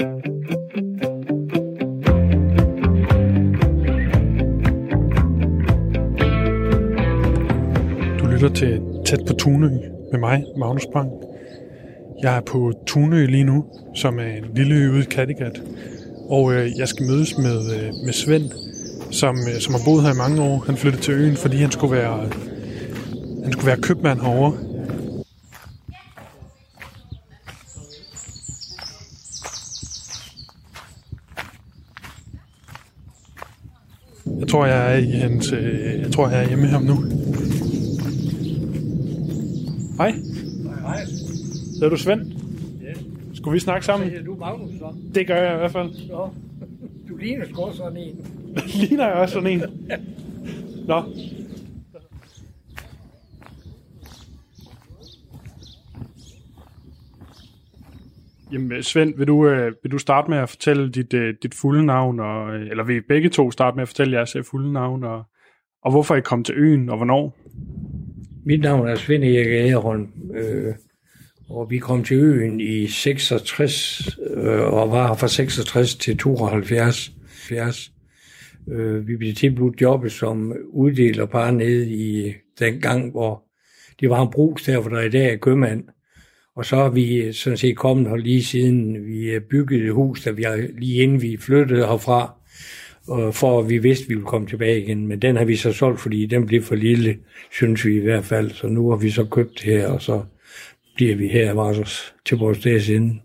Du lytter til Tæt på Tunø med mig, Magnus Bang. Jeg er på Tunø lige nu, som er en lille ø ude i Kattegat. Og øh, jeg skal mødes med, øh, med Svend, som, øh, som har boet her i mange år. Han flyttede til øen, fordi han skulle være, han skulle være købmand herovre. Tror, jeg er i hans, øh, jeg tror, jeg er hjemme med ham nu. Hej, Hej, hedder du Svend? Ja. Skulle vi snakke sammen? Hedder du Magnus så? Det gør jeg i hvert fald. Nå, du ligner sgu sådan en. Ligner jeg også sådan en? Nå. Jamen Svend, vil du, øh, vil du starte med at fortælle dit, øh, dit fulde navn, og, øh, eller vil I begge to starte med at fortælle jeres øh, fulde navn, og, og hvorfor I kom til øen, og hvornår? Mit navn er Svend Erik Agerholm, øh, og vi kom til øen i 66, øh, og var her fra 66 til 72. 70. Øh, vi blev tilbudt jobbet som uddeler bare nede i den gang, hvor det var en brugs der, hvor der i dag er købmand. Og så er vi sådan set kommet her lige siden vi øh, byggede et hus, der vi lige inden vi flyttede herfra, og for at vi vidste, at vi ville komme tilbage igen. Men den har vi så solgt, fordi den blev for lille, synes vi i hvert fald. Så nu har vi så købt det her, og så bliver vi her var til vores dages ende.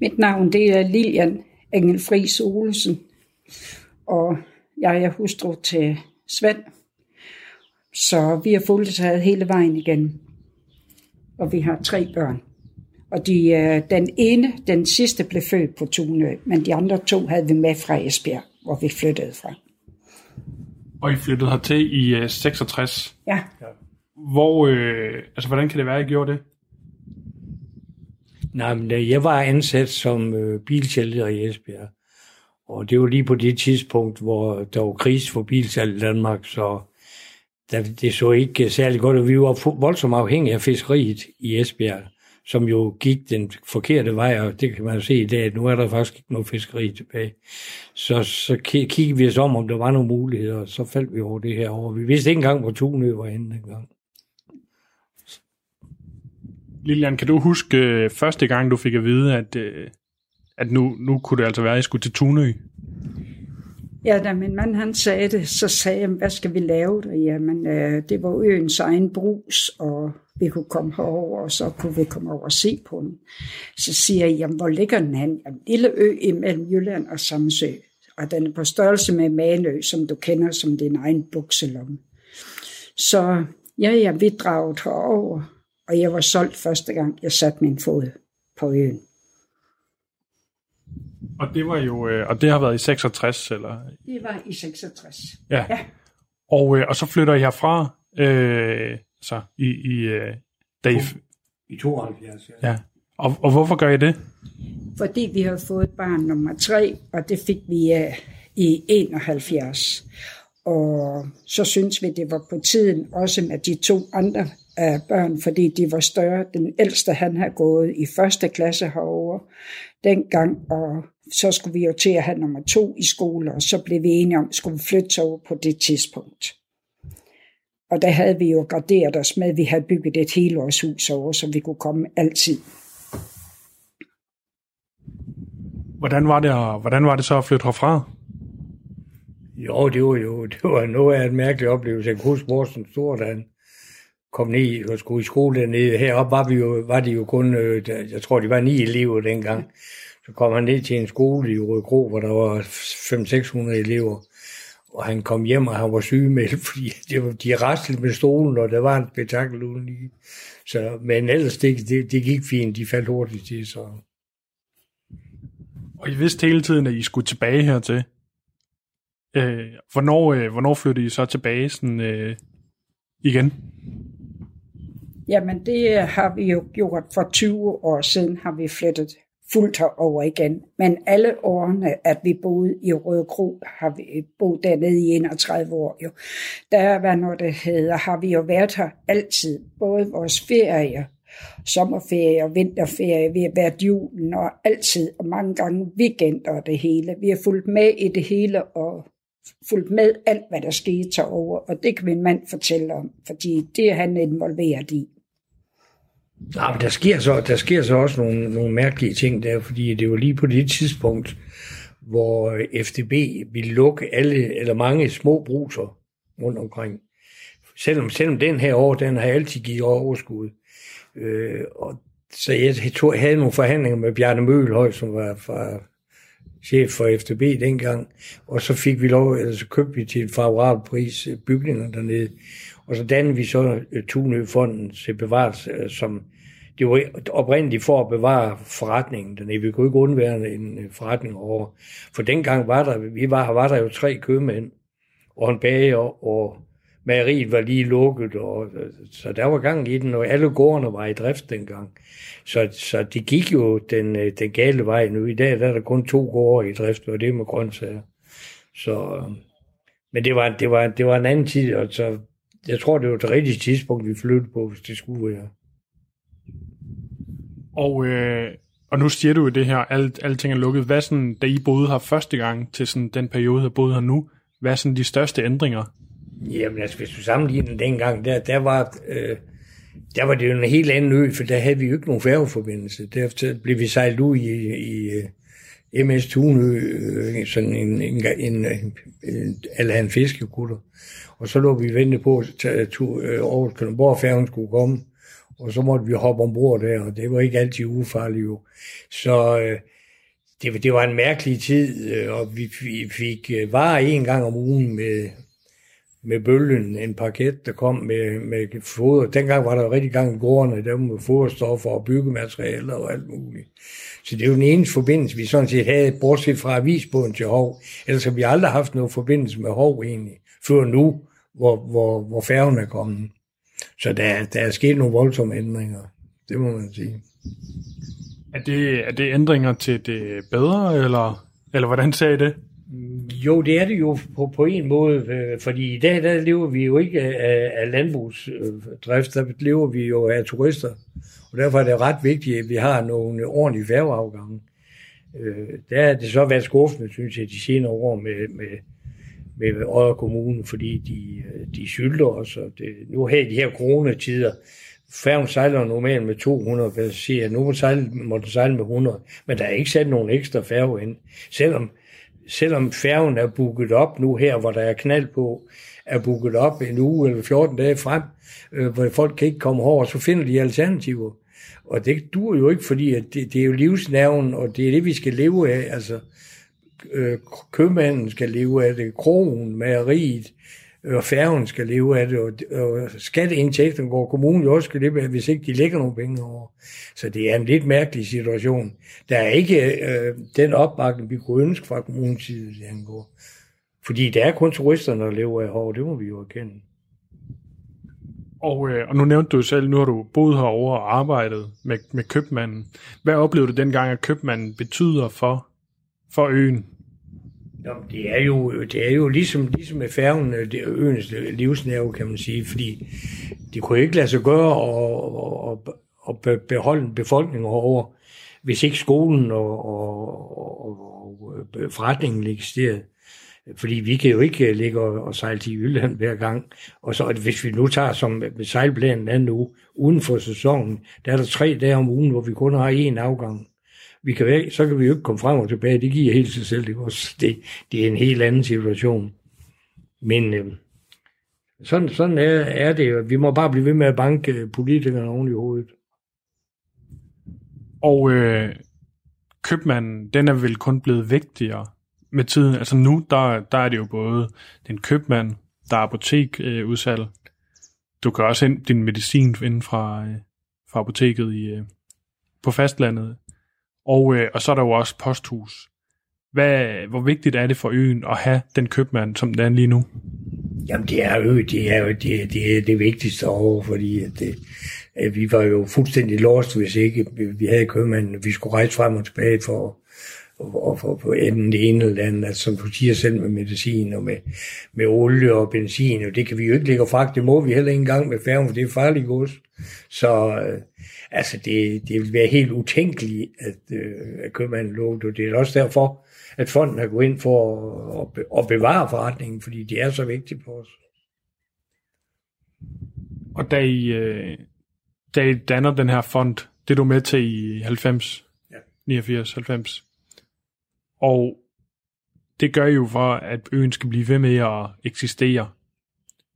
Mit navn det er Lilian Engelfri Olsen, og jeg er hustru til Svend. Så vi har fulgt taget hele vejen igen. Og vi har tre børn. Og de, øh, den ene, den sidste, blev født på Tunø, men de andre to havde vi med fra Esbjerg, hvor vi flyttede fra. Og I flyttede hertil i øh, 66. Ja, Hvor, øh, altså hvordan kan det være, at I gjorde det? Nej, men da jeg var ansat som øh, bilsælger i Esbjerg, og det var lige på det tidspunkt, hvor der var krise for bilsalg i Danmark, så det så ikke særlig godt, og vi var voldsomt afhængige af fiskeriet i Esbjerg, som jo gik den forkerte vej, og det kan man jo se i dag, at nu er der faktisk ikke noget fiskeri tilbage. Så, så kiggede vi os om, om der var nogle muligheder, og så faldt vi over det her over. Vi vidste ikke engang, hvor Tunø var henne dengang. Lilian, kan du huske øh, første gang, du fik at vide, at, øh, at nu, nu kunne det altså være, at I skulle til Tunø? Ja, da min mand han sagde det, så sagde jeg, hvad skal vi lave der? Jamen, øh, det var øens egen brus, og vi kunne komme herover, og så kunne vi komme over og se på den. Så siger jeg, jamen, hvor ligger den han? Jamen, lille ø imellem Jylland og Samsø. Og den er på størrelse med Manø, som du kender som din egen bukselomme. Så ja, ja, vi draget herover, og jeg var solgt første gang, jeg satte min fod på øen. Og det var jo, øh, og det har været i 66, eller? Det var i 66. Ja. Ja. Og, øh, og så flytter I herfra, øh, så i, i øh, da I, I 72, ja. ja. Og, og hvorfor gør I det? fordi vi havde fået barn nummer tre, og det fik vi uh, i 71. Og så synes vi, det var på tiden også med de to andre uh, børn, fordi de var større. Den ældste, han havde gået i første klasse herover dengang, og så skulle vi jo til at have nummer to i skole, og så blev vi enige om, at skulle vi flytte over på det tidspunkt. Og der havde vi jo garderet os med, at vi havde bygget et helårshus over, så vi kunne komme altid. Hvordan var det, at, hvordan var det så at flytte herfra? Jo, det var jo det var noget af en mærkelig oplevelse. Jeg kan huske, hvor den kom ned og skulle i skole dernede. Heroppe var, vi jo, var det jo kun, øh, jeg tror, de var ni elever dengang. Så kom han ned til en skole i Rødgro, hvor der var 500-600 elever. Og han kom hjem, og han var sygemeldt, fordi det var, de raslede med stolen, og der var en spektakel uden lige. Så, men ellers, det, det, det gik fint. De faldt hurtigt til, så... Og I vidste hele tiden, at I skulle tilbage hertil. Øh, hvornår, øh, hvornår flyttede I så tilbage sådan, øh, igen? Jamen, det har vi jo gjort for 20 år siden, har vi flyttet fuldt over igen. Men alle årene, at vi boede i Røde Kro, har vi boet dernede i 31 år jo. Der, hvad når det hedder, har vi jo været her altid. Både vores ferie sommerferie og vinterferie, vi har været julen og altid, og mange gange weekender og det hele. Vi har fulgt med i det hele og fulgt med alt, hvad der skete over, og det kan min mand fortælle om, fordi det er han involveret i. Ja, men der sker så, der sker så også nogle, nogle mærkelige ting der, fordi det var lige på det tidspunkt, hvor øh, FDB ville lukke alle eller mange små bruser rundt omkring. Selvom, selvom den her år, den har altid givet overskud. Øh, og så jeg tog, havde nogle forhandlinger med Bjarne Mølhøj, som var fra chef for FDB dengang, og så fik vi lov, eller så købte vi til en favorabel pris øh, bygninger dernede. Og så dannede vi så øh, Tunø-fonden til bevares, øh, som det var oprindeligt for at bevare forretningen dernede. Vi kunne ikke undvære en forretning over. For dengang var der, vi var, var der jo tre købmænd, og en bager, og Mejeriet var lige lukket, og, øh, så der var gang i den, og alle gårdene var i drift dengang. Så, så det gik jo den, øh, den gale vej nu. I dag der er der kun to gårde i drift, og det er med grøntsager. Så, øh, men det var, det, var, det var en anden tid, og så, jeg tror, det var det rigtige tidspunkt, vi flyttede på, hvis det skulle være. Og, øh, og nu siger du jo det her, alt, alting er lukket. Hvad sådan, da I boede her første gang til sådan den periode, jeg boede her nu, hvad er sådan de største ændringer? Jamen altså, hvis du sammenligner dengang, der, der var... Øh, der var det jo en helt anden ø, for der havde vi jo ikke nogen færgeforbindelse. Derefter blev vi sejlet ud i, i øh, MS Tunø, øh, sådan en, en, en, en, en eller en fiskekutter. Og så lå vi vente på, at Aarhus øh, Kalundborg færgen skulle komme, og så måtte vi hoppe ombord der, og det var ikke altid ufarligt jo. Så øh, det, det var en mærkelig tid, og vi, vi fik varer en gang om ugen med, med bølgen, en pakket, der kom med, med foder. Dengang var der rigtig gang i gårdene, der med foderstoffer og byggematerialer og alt muligt. Så det er jo den eneste forbindelse, vi sådan set havde, bortset fra avisbåden til Hov. Ellers har vi aldrig haft nogen forbindelse med Hov egentlig, før nu, hvor, hvor, hvor færgen er kommet. Så der, der er sket nogle voldsomme ændringer, det må man sige. Er det, er det ændringer til det bedre, eller, eller hvordan sagde I det? Jo, det er det jo på, på en måde, øh, fordi i dag der lever vi jo ikke af, af landbrugsdrift, der lever vi jo af turister. Og derfor er det ret vigtigt, at vi har nogle ordentlige færgeafgange. Øh, der er det så været skuffende, synes jeg, de senere år med, med, med Odder Kommune, fordi de, øh, de sylter os. Og det, nu her i de her coronatider, færgen sejler normalt med 200 passagerer, nu må sejle, må den sejle med 100, men der er ikke sat nogen ekstra færge ind. Selvom selvom færgen er booket op nu her, hvor der er knald på, er booket op en uge eller 14 dage frem, øh, hvor folk kan ikke komme over, så finder de alternativer. Og det dur jo ikke, fordi at det, det er jo livsnerven, og det er det, vi skal leve af. Altså, øh, købmanden skal leve af det, krogen, mageriet, og færgen skal leve af det, og, og skatteindtægten går kommunen jo også skal leve af, hvis ikke de lægger nogle penge over. Så det er en lidt mærkelig situation. Der er ikke øh, den opbakning, vi kunne ønske fra kommunens side, det angår. Fordi der er kun turisterne, der lever af hår, det må vi jo erkende. Og, øh, og nu nævnte du selv, nu har du boet herovre og arbejdet med, med købmanden. Hvad oplevede du dengang, at købmanden betyder for, for øen? Nå, det er jo, det er jo ligesom, ligesom med færgen, øh, det er øens livsnerve, kan man sige, fordi det kunne ikke lade sig gøre at, at, at beholde en befolkning over, hvis ikke skolen og, og, og, og forretningen eksisterede. Fordi vi kan jo ikke øh, ligge og, og sejle til Jylland hver gang. Og så hvis vi nu tager som sejlplanen er uge, uden for sæsonen, der er der tre dage om ugen, hvor vi kun har én afgang vi kan, så kan vi jo ikke komme frem og tilbage. Det giver helt sig selv. Det, også, det, det er en helt anden situation. Men øh, sådan, sådan er, er det. Vi må bare blive ved med at banke øh, politikerne oven i hovedet. Og øh, købmanden, den er vel kun blevet vigtigere med tiden. Altså nu, der, der er det jo både den købmand, der er apotek Øh, du kan også hente din medicin inden fra, øh, fra apoteket i, øh, på fastlandet. Og, øh, og så er der jo også posthus. Hvad, hvor vigtigt er det for øen at have den købmand, som den er lige nu? Jamen det er jo det, er jo, det, det, er det vigtigste over, fordi at det, at vi var jo fuldstændig lost, hvis ikke vi havde købmanden. Vi skulle rejse frem og tilbage for og, for, på enten det ene eller andet, altså, som du siger selv med medicin og med, med olie og benzin, og det kan vi jo ikke lægge fragt, det må vi heller ikke engang med færgen, for det er farligt gods. Så øh, altså det, det vil være helt utænkeligt, at, øh, at købmanden låg det. Det er også derfor, at fonden har gået ind for at, at bevare forretningen, fordi de er så vigtige for os. Og da I, øh, da I danner den her fond, det er du med til i 90, ja. 89, 90. Og det gør I jo for, at øen skal blive ved med at eksistere.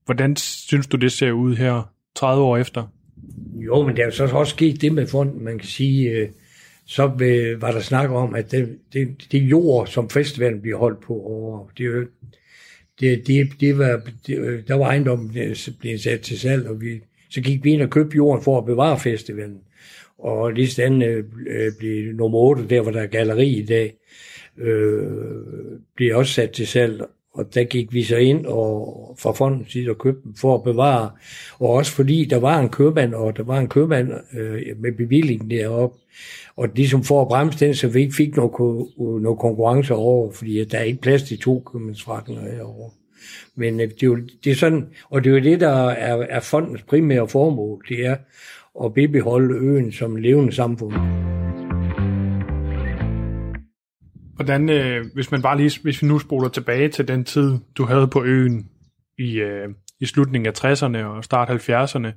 Hvordan synes du, det ser ud her 30 år efter? Jo, men der er jo så også sket det med fonden, man kan sige, øh, så var der snak om, at det, det, det jord, som festivalen bliver holdt på over, det, det, det, det var, det, øh, der var ejendommen øh, blevet sat til salg, og vi, så gik vi ind og købte jorden for at bevare festivalen. Og lige sådan øh, øh, blev nummer 8, der hvor der er galleri i dag, øh, blev også sat til salg. Og der gik vi så ind og fra fondens side og købte dem for at bevare. Og også fordi der var en købmand, og der var en købmand øh, med bevilling deroppe. Og ligesom for at bremse den, så vi ikke fik noget, noget konkurrence over, fordi der er ikke plads til to købmandsforretninger herovre. Men øh, det er jo det er sådan, og det er jo det, der er, er fondens primære formål, det er at bibeholde øen som levende samfund. Hvordan, øh, hvis man bare lige, hvis vi nu spoler tilbage til den tid, du havde på øen i, øh, i slutningen af 60'erne og start 70'erne,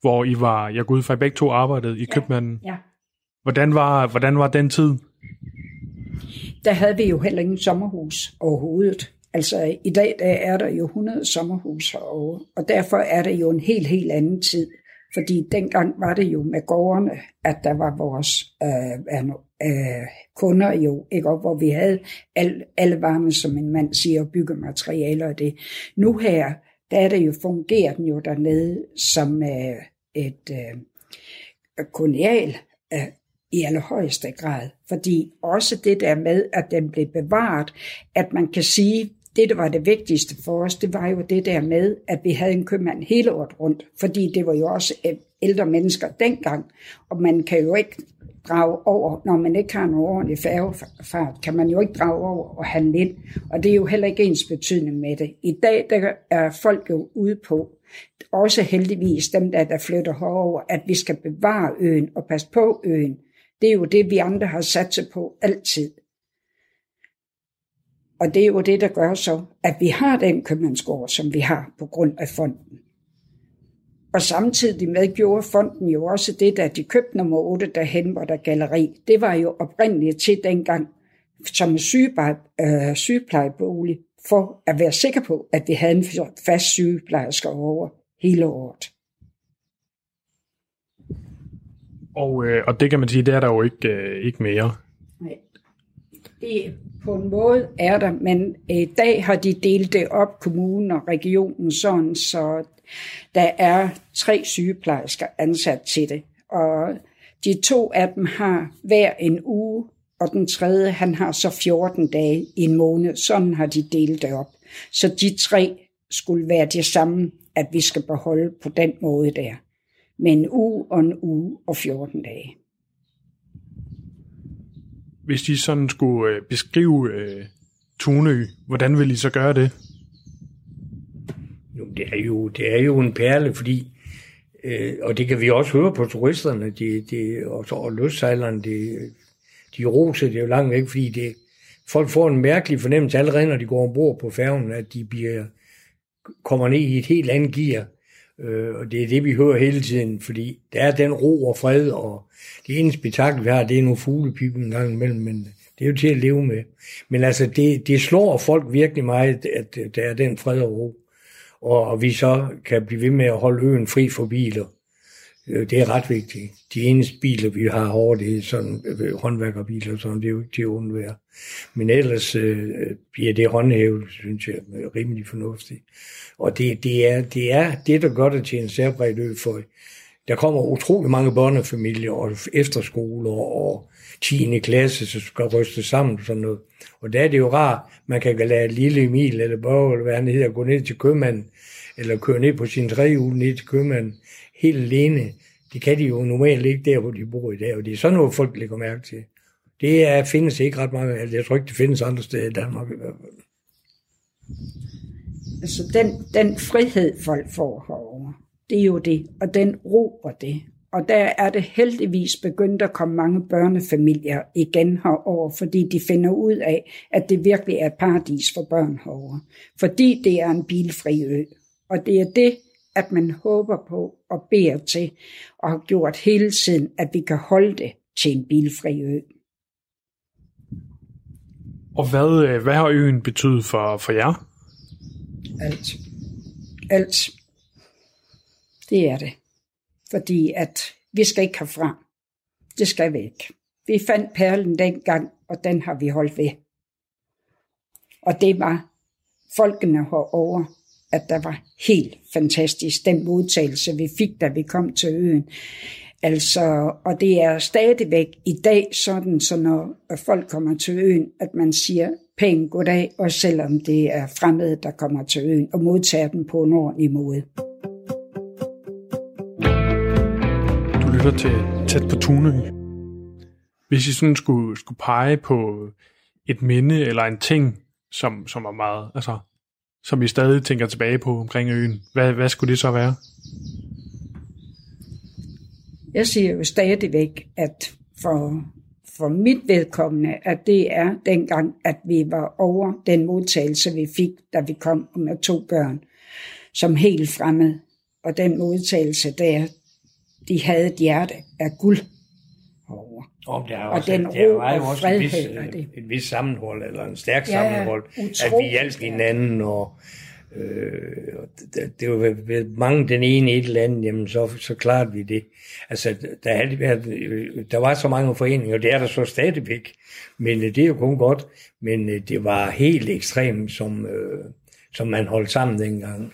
hvor I var, jeg går ud fra, I begge to arbejdede i ja, købmanden. Ja. Hvordan var, hvordan var den tid? Der havde vi jo heller ingen sommerhus overhovedet. Altså i dag der er der jo 100 sommerhus herovre, og derfor er det jo en helt, helt anden tid. Fordi dengang var det jo med gårdene, at der var vores øh, øh, kunder jo, ikke? Og hvor vi havde al, alle varme, som en mand siger, byggematerialer og det. Nu her, der er det jo, fungerer den jo dernede som øh, et øh, kolonial øh, i allerhøjeste grad. Fordi også det der med, at den blev bevaret, at man kan sige, det, der var det vigtigste for os, det var jo det der med, at vi havde en købmand hele året rundt, fordi det var jo også øh, ældre mennesker dengang, og man kan jo ikke drage over, når man ikke har en ordentlig færgefart, kan man jo ikke drage over og handle ind, og det er jo heller ikke ens betydning med det. I dag der er folk jo ude på, også heldigvis dem der, der flytter herover, at vi skal bevare øen og passe på øen. Det er jo det, vi andre har sat sig på altid. Og det er jo det, der gør så, at vi har den købmandsgård, som vi har på grund af fonden. Og samtidig med gjorde fonden jo også det, da de købte nummer 8 derhen, hvor der galleri. Det var jo oprindeligt til dengang som sygepleje, øh, sygeplejebolig, for at være sikker på, at vi havde en fast sygeplejerske over hele året. Og, øh, og det kan man sige, det er der jo ikke, øh, ikke mere. Nej. Det, på en måde er der, men øh, i dag har de delt det op, kommunen og regionen, sådan, så der er tre sygeplejersker ansat til det. Og de to af dem har hver en uge, og den tredje, han har så 14 dage i en måned. Sådan har de delt det op. Så de tre skulle være det samme, at vi skal beholde på den måde der. Med en uge og en uge og 14 dage hvis de sådan skulle øh, beskrive øh, Tunø, hvordan vil I så gøre det? Jo, det er jo, det er jo en perle, fordi, øh, og det kan vi også høre på turisterne, de, de, og, og løssejlerne, de, de roser det jo langt væk, fordi det, folk får en mærkelig fornemmelse allerede, når de går ombord på færgen, at de bliver, kommer ned i et helt andet gear. Øh, og det er det, vi hører hele tiden, fordi der er den ro og fred, og det ene spektakel, vi har, det er nogle fuglepip en gang imellem, men det er jo til at leve med. Men altså, det, det slår folk virkelig meget, at der er den fred og ro. Og, og vi så kan blive ved med at holde øen fri for biler. Øh, det er ret vigtigt. De eneste biler, vi har over det er sådan øh, håndværkerbiler, sådan, det er jo ikke til at undvære. Men ellers øh, bliver det håndhævet, synes jeg, øh, rimelig fornuftigt. Og det, det, er, det er det, der gør det til en særbredt ø, for der kommer utrolig mange børnefamilier og efterskoler og 10. klasse, så skal ryste sammen og sådan noget. Og der er det jo rart, man kan lade lille Emil eller Børge, eller hvad han hedder, gå ned til købmanden, eller køre ned på sin trehjul ned til købmanden, helt alene. Det kan de jo normalt ikke der, hvor de bor i dag, og det er sådan noget, folk lægger mærke til. Det er, findes ikke ret mange. Altså, jeg tror ikke, det findes andre steder i Danmark i hvert fald. Altså den, den frihed, folk får herovre, det er jo det, og den ro og det. Og der er det heldigvis begyndt at komme mange børnefamilier igen herover, fordi de finder ud af, at det virkelig er et paradis for børn herover. Fordi det er en bilfri ø. Og det er det, at man håber på og beder til, og har gjort hele tiden, at vi kan holde det til en bilfri ø. Og hvad, øh, hvad har øen betydet for, for jer? Alt. Alt. Det er det. Fordi at vi skal ikke herfra. Det skal vi ikke. Vi fandt perlen dengang, og den har vi holdt ved. Og det var folkene herovre, at der var helt fantastisk, den modtagelse, vi fik, da vi kom til øen. Altså, og det er stadigvæk i dag sådan, så når folk kommer til øen, at man siger pænt goddag, og selvom det er fremmede, der kommer til øen, og modtager den på en ordentlig måde. Du lytter til Tæt på Tunø. Hvis I sådan skulle, skulle pege på et minde eller en ting, som, som er meget, altså, som vi stadig tænker tilbage på omkring øen, hvad, hvad skulle det så være? Jeg siger jo stadigvæk, at for, for mit vedkommende, at det er dengang, at vi var over den modtagelse, vi fik, da vi kom med to børn, som helt fremmed. Og den modtagelse der, de havde et hjerte af guld om der er Og også, den der var jo og også en vis, og det. en vis sammenhold, eller en stærk Ja, sammenhold, at vi hjalp hinanden, og øh, og det, det var ved- mange den ene et eller andet, jamen så, så klarede vi det. Altså, der, havde været, øh, der var så mange foreninger, og det er der så stadigvæk, men øh, det er jo kun godt, men øh, det var helt ekstremt, som, øh, som man holdt sammen dengang.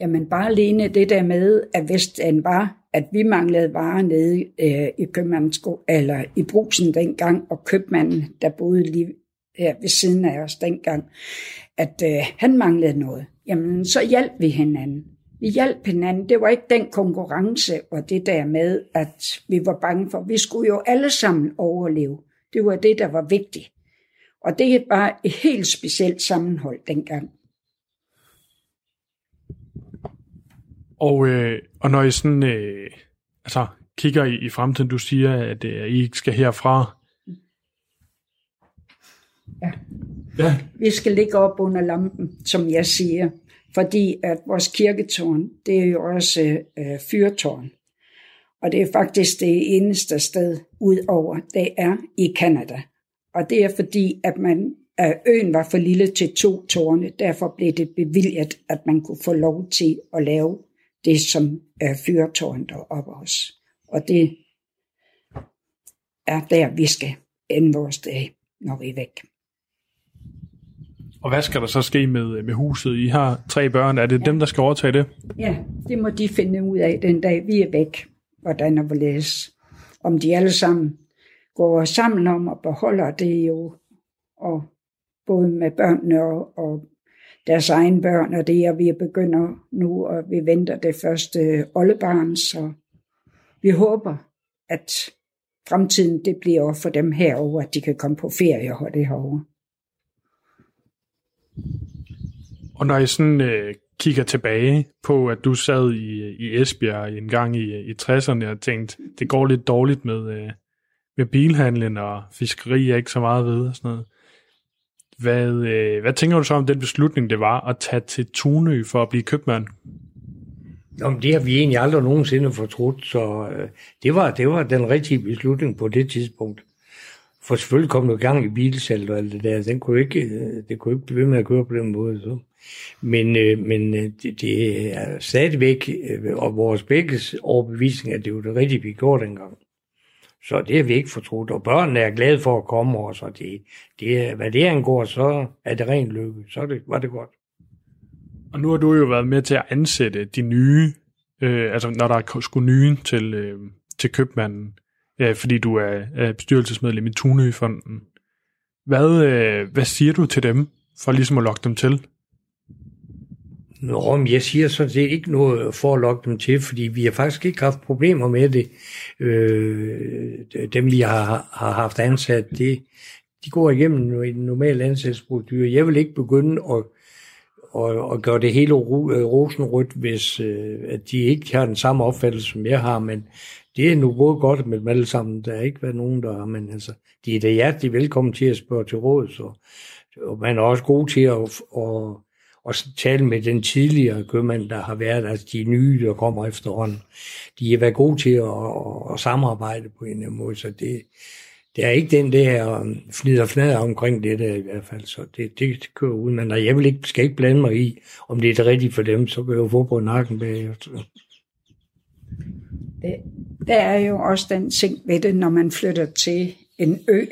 Jamen bare alene det der med, at den var, at vi manglede varer nede øh, i købmandsko, eller i brusen dengang, og købmanden, der boede lige her ved siden af os dengang, at øh, han manglede noget, jamen så hjalp vi hinanden. Vi hjalp hinanden. Det var ikke den konkurrence og det der med, at vi var bange for. Vi skulle jo alle sammen overleve. Det var det, der var vigtigt. Og det var et helt specielt sammenhold dengang. Og, øh, og når I sådan, øh, altså, kigger i, i fremtiden, du siger, at øh, I ikke skal herfra. Ja. Ja. Vi skal ligge op under lampen, som jeg siger, fordi at vores kirketårn, det er jo også øh, fyrtårn. Og det er faktisk det eneste sted udover, det er i Kanada. Og det er fordi, at man, at øen var for lille til to tårne, derfor blev det bevilget, at man kunne få lov til at lave det som er fyrtårn deroppe også. Og det er der, vi skal ende vores dag, når vi er væk. Og hvad skal der så ske med, med huset? I har tre børn. Er det ja. dem, der skal overtage det? Ja, det må de finde ud af den dag, vi er væk, hvordan og hvorledes. Om de alle sammen går sammen om og beholder det jo, og både med børnene og, og deres egen børn, og det er, vi begynder nu, og vi venter det første oldebarn, så vi håber, at fremtiden det bliver for dem herover, at de kan komme på ferie og det herovre. Og når I sådan øh, kigger tilbage på, at du sad i, i Esbjerg en gang i, i 60'erne og tænkte, det går lidt dårligt med, øh, med bilhandlen og fiskeri er ikke så meget ved og sådan noget. Hvad, øh, hvad tænker du så om den beslutning, det var at tage til Tunø for at blive købmand? Jamen, det har vi egentlig aldrig nogensinde fortrudt, så øh, det, var, det var den rigtige beslutning på det tidspunkt. For selvfølgelig kom der gang i bilsalget og alt det der, den kunne ikke, øh, det kunne ikke blive ved med at køre på den måde. Så. Men, øh, men øh, det, det er stadigvæk, øh, og vores begges overbevisning, at det var det rigtige, vi gjorde dengang. Så det har vi ikke fortrudt, og børnene er glade for at komme over, så det, det, hvad det angår, så er det rent lykke. Så det, var det godt. Og nu har du jo været med til at ansætte de nye, øh, altså når der er skulle nye til, øh, til købmanden, øh, fordi du er, er bestyrelsesmedlem i Tunø-fonden. Hvad, øh, hvad siger du til dem, for ligesom at lokke dem til? Nå, men jeg siger sådan set ikke noget for at lokke dem til, fordi vi har faktisk ikke haft problemer med det. Øh, dem, vi har, har haft ansat, det, de går igennem en normal ansættelsesprocedur. Jeg vil ikke begynde at, at, at gøre det hele øh, rosenrødt, hvis øh, at de ikke har den samme opfattelse, som jeg har, men det er nu både godt med dem alle sammen. Der er ikke været nogen, der har, men altså, de er da hjertelig velkommen til at spørge til råd, så, og man er også god til at, at og tale med den tidligere købmand, der har været, altså de nye, der kommer efterhånden. De har været gode til at, at, samarbejde på en eller anden måde, så det, det er ikke den der um, fnid og fnader omkring det der i hvert fald, så det, det kører ud. Men jeg vil ikke, skal ikke blande mig i, om det er det rigtige for dem, så kan jeg jo få på nakken bagefter. Det, der er jo også den ting ved det, når man flytter til en ø,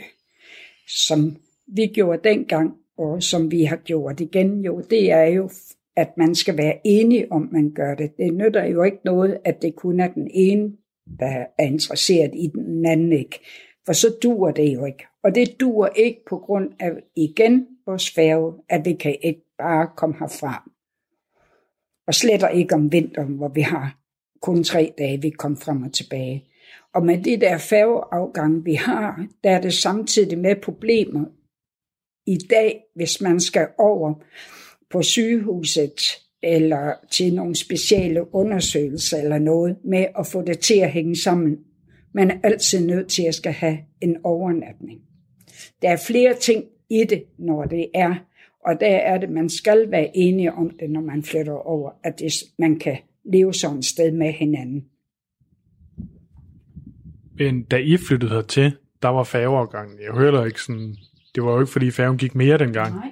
som vi gjorde dengang, og som vi har gjort igen, jo, det er jo, at man skal være enig om, man gør det. Det nytter jo ikke noget, at det kun er den ene, der er interesseret i den anden ikke. For så dur det jo ikke. Og det dur ikke på grund af, igen, vores færge, at vi kan ikke bare komme herfra. Og sletter ikke om vinteren, hvor vi har kun tre dage, vi kom frem og tilbage. Og med det der færgeafgang, vi har, der er det samtidig med problemer i dag, hvis man skal over på sygehuset eller til nogle speciale undersøgelser eller noget, med at få det til at hænge sammen. Man er altid nødt til at skal have en overnatning. Der er flere ting i det, når det er, og der er det, man skal være enige om det, når man flytter over, at det, man kan leve sådan et sted med hinanden. Men da I flyttede hertil, der var færgeafgangen. Jeg hører ikke sådan det var jo ikke, fordi færgen gik mere dengang. Nej.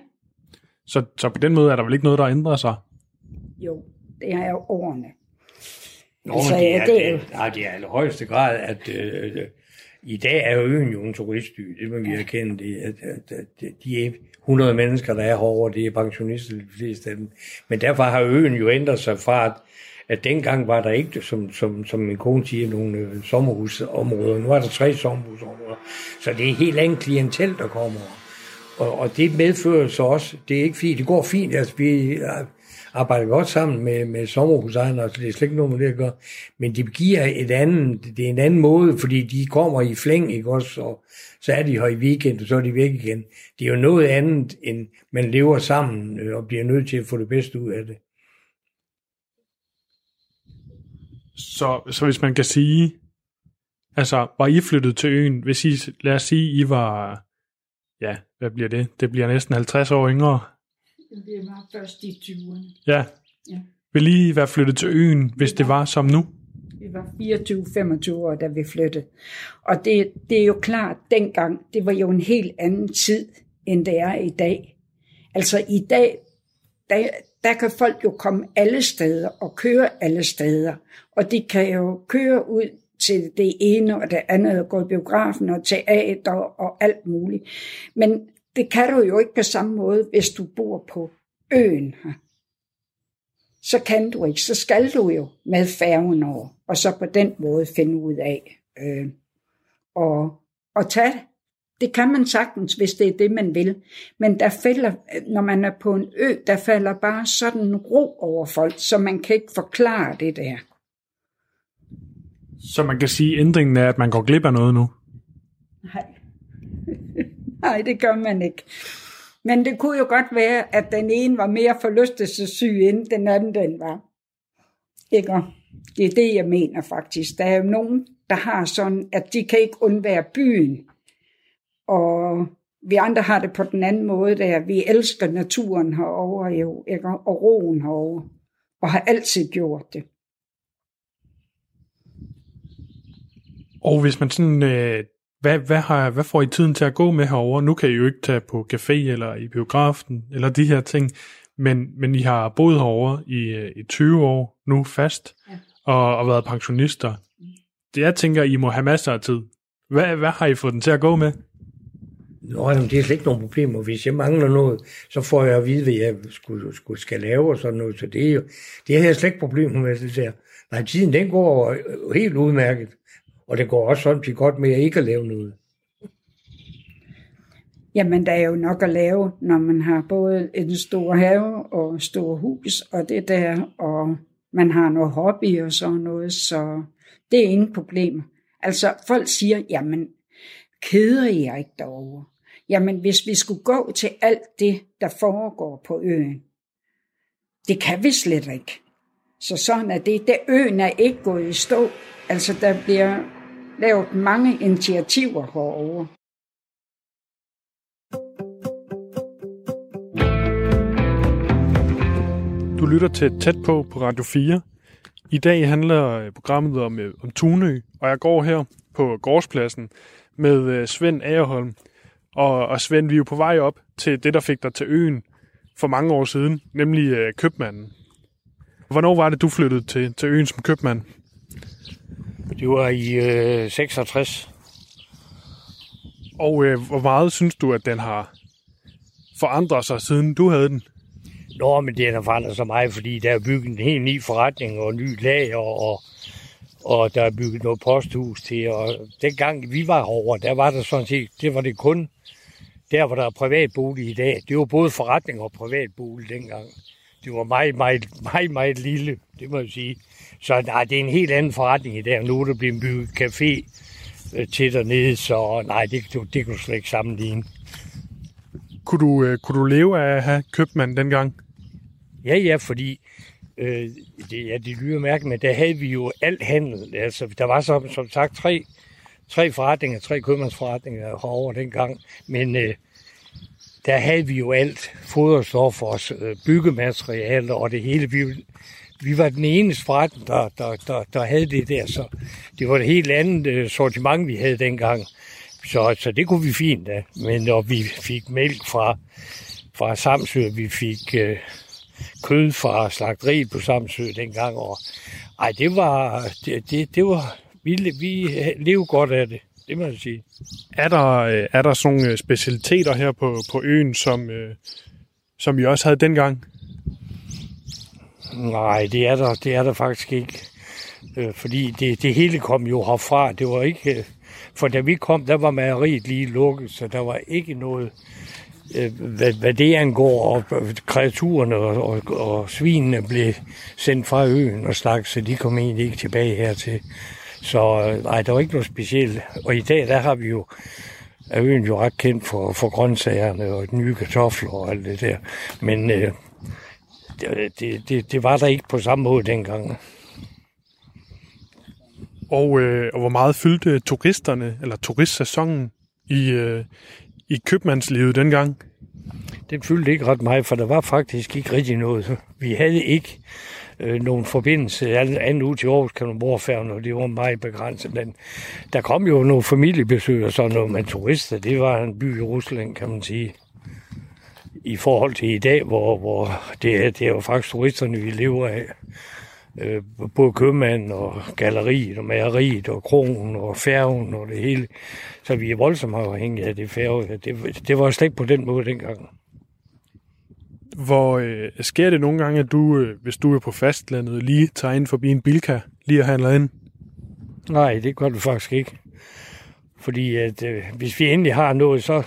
Så, så på den måde er der vel ikke noget, der ændrer sig? Jo, det er jo årene. Nå, altså, det, er, det, er, det, er, det er i højeste grad, at øh, i dag er jo øen jo en turistby, det må vi ja. erkende. Det, at, at, at, de 100 mennesker, der er herovre, det er pensionister, de fleste af dem. Men derfor har øen jo ændret sig fra, at, at dengang var der ikke, som, som, som min kone siger, nogle øh, sommerhusområder. Nu er der tre sommerhusområder. Så det er helt andet klientel, der kommer. Og, og det medfører så også, det er ikke fint, det går fint, altså vi øh, arbejder godt sammen med, med sommerhusejerne, så det er slet ikke noget med det at gøre. Men det giver et andet, det er en anden måde, fordi de kommer i flæng, ikke også, og så er de her i weekend, og så er de væk igen. Det er jo noget andet, end man lever sammen øh, og bliver nødt til at få det bedste ud af det. Så, så hvis man kan sige, altså var I flyttet til øen, hvis I, lad os sige, I var, ja, hvad bliver det? Det bliver næsten 50 år yngre. Det var først i 20'erne. Ja. ja. Vil I være flyttet til øen, hvis det var, det var som nu? Vi var 24-25 år, da vi flyttede. Og det, det er jo klart, dengang, det var jo en helt anden tid, end det er i dag. Altså i dag, der, der kan folk jo komme alle steder og køre alle steder. Og de kan jo køre ud til det ene og det andet, og gå i biografen og teater og alt muligt. Men det kan du jo ikke på samme måde, hvis du bor på øen her. Så kan du ikke, så skal du jo med færgen over, og så på den måde finde ud af øh, og, og tage det kan man sagtens, hvis det er det, man vil. Men der falder, når man er på en ø, der falder bare sådan ro over folk, så man kan ikke forklare det der. Så man kan sige, at ændringen er, at man går glip af noget nu? Nej. Nej, det gør man ikke. Men det kunne jo godt være, at den ene var mere forlystelsessyg, end den anden den var. Ikke? Det er det, jeg mener faktisk. Der er jo nogen, der har sådan, at de kan ikke undvære byen. Og vi andre har det på den anden måde, der vi elsker naturen herover jo, ikke? og roen herover, og har altid gjort det. Og hvis man sådan, øh, hvad, hvad, har, hvad får I tiden til at gå med herover? Nu kan I jo ikke tage på café eller i biografen, eller de her ting, men, men I har boet herover i, øh, i 20 år nu fast, ja. og, og været pensionister. Det jeg tænker, I må have masser af tid. Hvad, hvad har I fået den til at gå med? Nå, jamen, det er slet ikke nogen problemer. Hvis jeg mangler noget, så får jeg at vide, hvad jeg skulle, skulle, skal lave og sådan noget. Så det er jo, det her slet ikke problemer med det der. Nej, tiden den går øh, helt udmærket. Og det går også sådan til godt med at ikke at lave noget. Jamen, der er jo nok at lave, når man har både en stor have og stor hus og det der, og man har noget hobby og sådan noget, så det er ingen problem. Altså, folk siger, jamen, keder jeg ikke derovre? Jamen, hvis vi skulle gå til alt det, der foregår på øen, det kan vi slet ikke. Så sådan er det. Det øen er ikke gået i stå. Altså, der bliver lavet mange initiativer herovre. Du lytter til Tæt på på Radio 4. I dag handler programmet om, øh, om Tunø, og jeg går her på gårdspladsen med øh, Svend Agerholm. Og, og Svend, vi er jo på vej op til det, der fik dig til øen for mange år siden, nemlig købmanden. Hvornår var det, du flyttede til, til øen som købmand? Det var i øh, 66. Og øh, hvor meget synes du, at den har forandret sig, siden du havde den? Nå, men det har forandret sig meget, fordi der er bygget en helt ny forretning og ny lager, og, og der er bygget noget posthus til. Og dengang vi var herovre, der var der sådan set, det var det kun der, hvor der er privatbolig i dag. Det var både forretning og privatbolig dengang. Det var meget, meget, meget, meget lille, det må jeg sige. Så nej, det er en helt anden forretning i dag, nu er der blevet bygget café øh, til dernede, så nej, det, det, det kan du slet ikke sammenligne. Kunne du, øh, kunne du leve af at have købmand dengang? Ja, ja, fordi øh, det, ja, det lyder mærkeligt, men der havde vi jo alt handel. Altså, der var som, som sagt tre, tre forretninger, tre købmandsforretninger herovre dengang, men øh, der havde vi jo alt foderstof øh, byggematerialer og det hele. Vi, vi var den eneste forretning, der, der, der, der havde det der, så det var et helt andet øh, sortiment, vi havde dengang. Så, så det kunne vi fint da. Men når vi fik mælk fra, fra Samsø, vi fik øh, kød fra slagteriet på Samsø dengang, og ej, det var, det, det, det var, vi, vi levede godt af det, det må jeg sige. Er der, øh, er der sådan nogle øh, specialiteter her på, på øen, som, øh, som I også havde dengang? Nej, det er der, det er der faktisk ikke. Fordi det, det hele kom jo herfra. Det var ikke... For da vi kom, der var mejeriet lige lukket, så der var ikke noget... Øh, hvad, hvad det angår, og kreaturerne og, og, og svinene blev sendt fra øen og slags, så de kom egentlig ikke tilbage hertil. Så øh, nej, der var ikke noget specielt. Og i dag, der har vi jo er øen jo ret kendt for, for grøntsagerne og nye kartofler og alt det der. Men øh, det, det, det var der ikke på samme måde dengang. Og, øh, og hvor meget fyldte turisterne, eller turistsæsonen, i, øh, i købmandslivet dengang? Det fyldte ikke ret meget, for der var faktisk ikke rigtig noget. Vi havde ikke øh, nogen forbindelse andet ud til Aarhus Kalundborgfærgen, og det var meget begrænset. Men der kom jo nogle familiebesøg og sådan noget, men turister, det var en by i Rusland, kan man sige i forhold til i dag, hvor, hvor det, er, det er jo faktisk turisterne, vi lever af. Øh, både købmand og galleriet og mageriet og kronen og færgen og det hele. Så vi er voldsomt afhængige af det færge. Det, det var slet ikke på den måde dengang. Hvor øh, sker det nogle gange, at du, øh, hvis du er på fastlandet, lige tager ind forbi en bilka, lige og handler ind? Nej, det gør du faktisk ikke. Fordi at, øh, hvis vi endelig har noget, så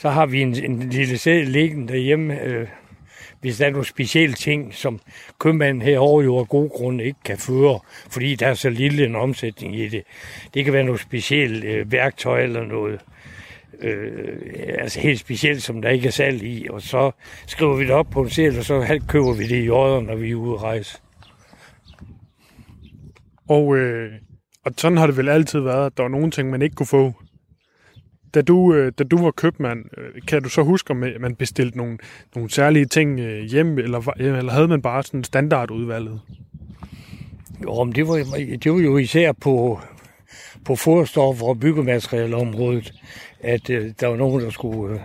så har vi en, en lille sæd liggende derhjemme, øh, hvis der er nogle specielle ting, som købmanden herovre jo af gode grunde ikke kan føre, fordi der er så lille en omsætning i det. Det kan være noget specielle øh, værktøj eller noget, øh, altså helt specielt, som der ikke er salg i, og så skriver vi det op på en seddel, og så køber vi det i jorden, når vi er ude at rejse. Og, øh, og sådan har det vel altid været, at der var nogle ting, man ikke kunne få da du, øh, da du var købmand, øh, kan du så huske, om man bestilte nogle, nogle særlige ting øh, hjem, eller, eller havde man bare sådan standardudvalget? Jo, men det var, det var jo især på, på foderstof og byggematerialeområdet, at øh, der var nogen, der skulle, øh,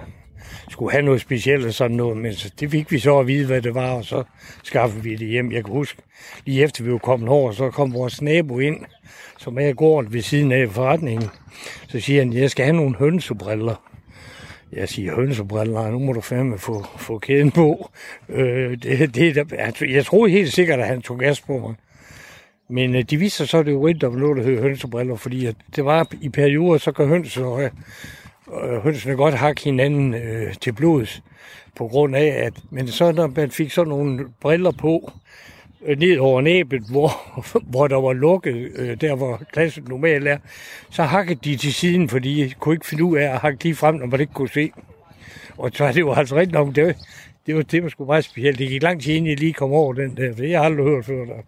skulle have noget specielt og sådan noget, men så, det fik vi så at vide, hvad det var, og så skaffede vi det hjem. Jeg kan huske, lige efter vi var kommet over, så kom vores nabo ind, som er gården ved siden af forretningen. Så siger han, jeg skal have nogle hønsebriller. Jeg siger, hønsebriller, nu må du fandme få, få kæden på. Øh, det, det, der, altså, jeg troede helt sikkert, at han tog gas på mig. Men øh, de viste sig så, at det var der var noget, der hed hønsebriller, fordi at det var i perioder, så kan høns og, øh, hønsene godt hakke hinanden øh, til blods, på grund af, at men så når man fik sådan nogle briller på, øh, ned over næbet, hvor, hvor der var lukket, øh, der hvor klassen normalt er, så hakkede de til siden, fordi de kunne ikke finde ud af at hakke lige frem, når man ikke kunne se. Og så det var altså rigtigt nok, det var, det var, det var sgu meget specielt. Det gik lang tid, inden jeg lige kom over den der, for jeg har aldrig hørt før der.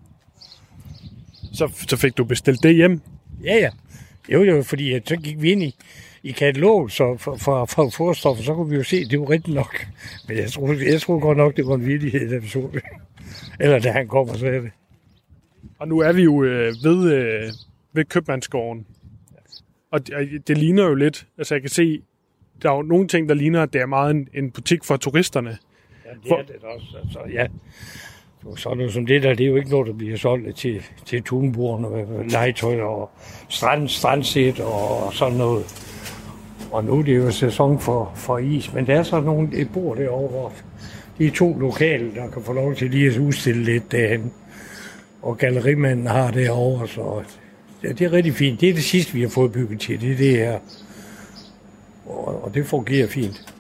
Så, så fik du bestilt det hjem? Ja, ja. Jo, jo, fordi at så gik vi ind i, i katalog, så for, for, for forstoffer, så kunne vi jo se, at det var rigtigt nok. Men jeg troede, jeg troede godt nok, det var en vildighed, da vi så det. Eller da han kom og sagde det. Og nu er vi jo øh, ved, øh, ved købmandsgården. Og det, det ligner jo lidt, altså jeg kan se, der er jo nogle ting, der ligner, at det er meget en, en butik for turisterne. Ja, det er det også. Altså, ja. Så sådan noget som det der, det er jo ikke noget, der bliver solgt til, til tunbordene med legetøj og strand, strandsæt og sådan noget. Og nu er det jo sæson for, for is, men der er så nogle, et bord derovre, hvor de er to lokale, der kan få lov til lige at udstille lidt derhen. Og gallerimanden har derovre, så ja, det er rigtig fint. Det er det sidste, vi har fået bygget til, det er det her. Og, og det fungerer fint.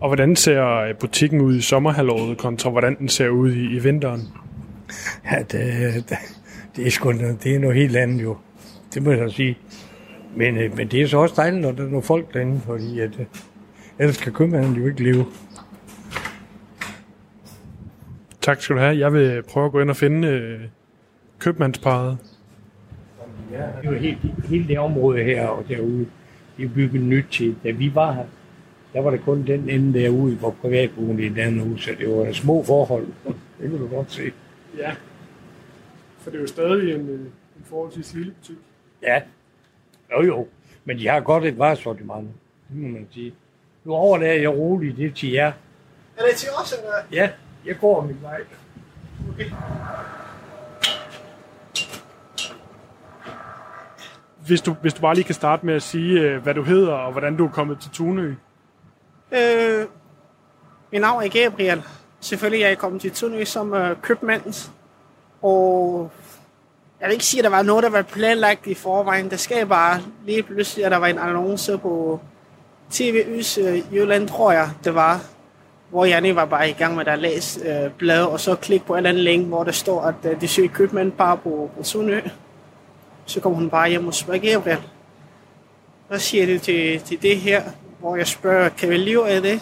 Og hvordan ser butikken ud i sommerhalvåret kontra hvordan den ser ud i, i vinteren? Ja, det, det, det, er sgu det er noget helt andet jo. Det må jeg sige. Men, øh, men det er så også dejligt, når der er nogle folk derinde, fordi at, øh, ellers kan købmanden jo ikke leve. Tak skal du have. Jeg vil prøve at gå ind og finde øh, købmandsparet. Ja, det er jo helt, hele det område her og derude, det er bygget nyt til. Da vi var her, der var det kun den ende derude, hvor privatboligen er nu, så det var små forhold. Det kan du godt se. Ja, for det er jo stadig en, øh, en forholdsvis lille butik. Ja, jo jo, men de har godt et varesortiment, det må man sige. Nu overlader jeg roligt det til jer. Er det til os, eller? Ja, jeg går min vej. Okay. Hvis du, hvis du bare lige kan starte med at sige, øh, hvad du hedder og hvordan du er kommet til Tunø. Øh, mit navn er Gabriel. Selvfølgelig er jeg kommet til Tunø som øh, købmand. Og jeg vil ikke sige, at der var noget, der var planlagt i forvejen. Der skal bare lige pludselig, at der var en annonce på TV Ys øh, Jylland, tror jeg, det var. Hvor Janne var bare i gang med at læse øh, bladet, og så klik på en eller anden link, hvor der står, at øh, de søger købmand bare på, på Tunø. Så kommer hun bare hjem og spørger Gabriel. Hvad siger du til, til det her? Hvor jeg spørger, kan vi leve af det?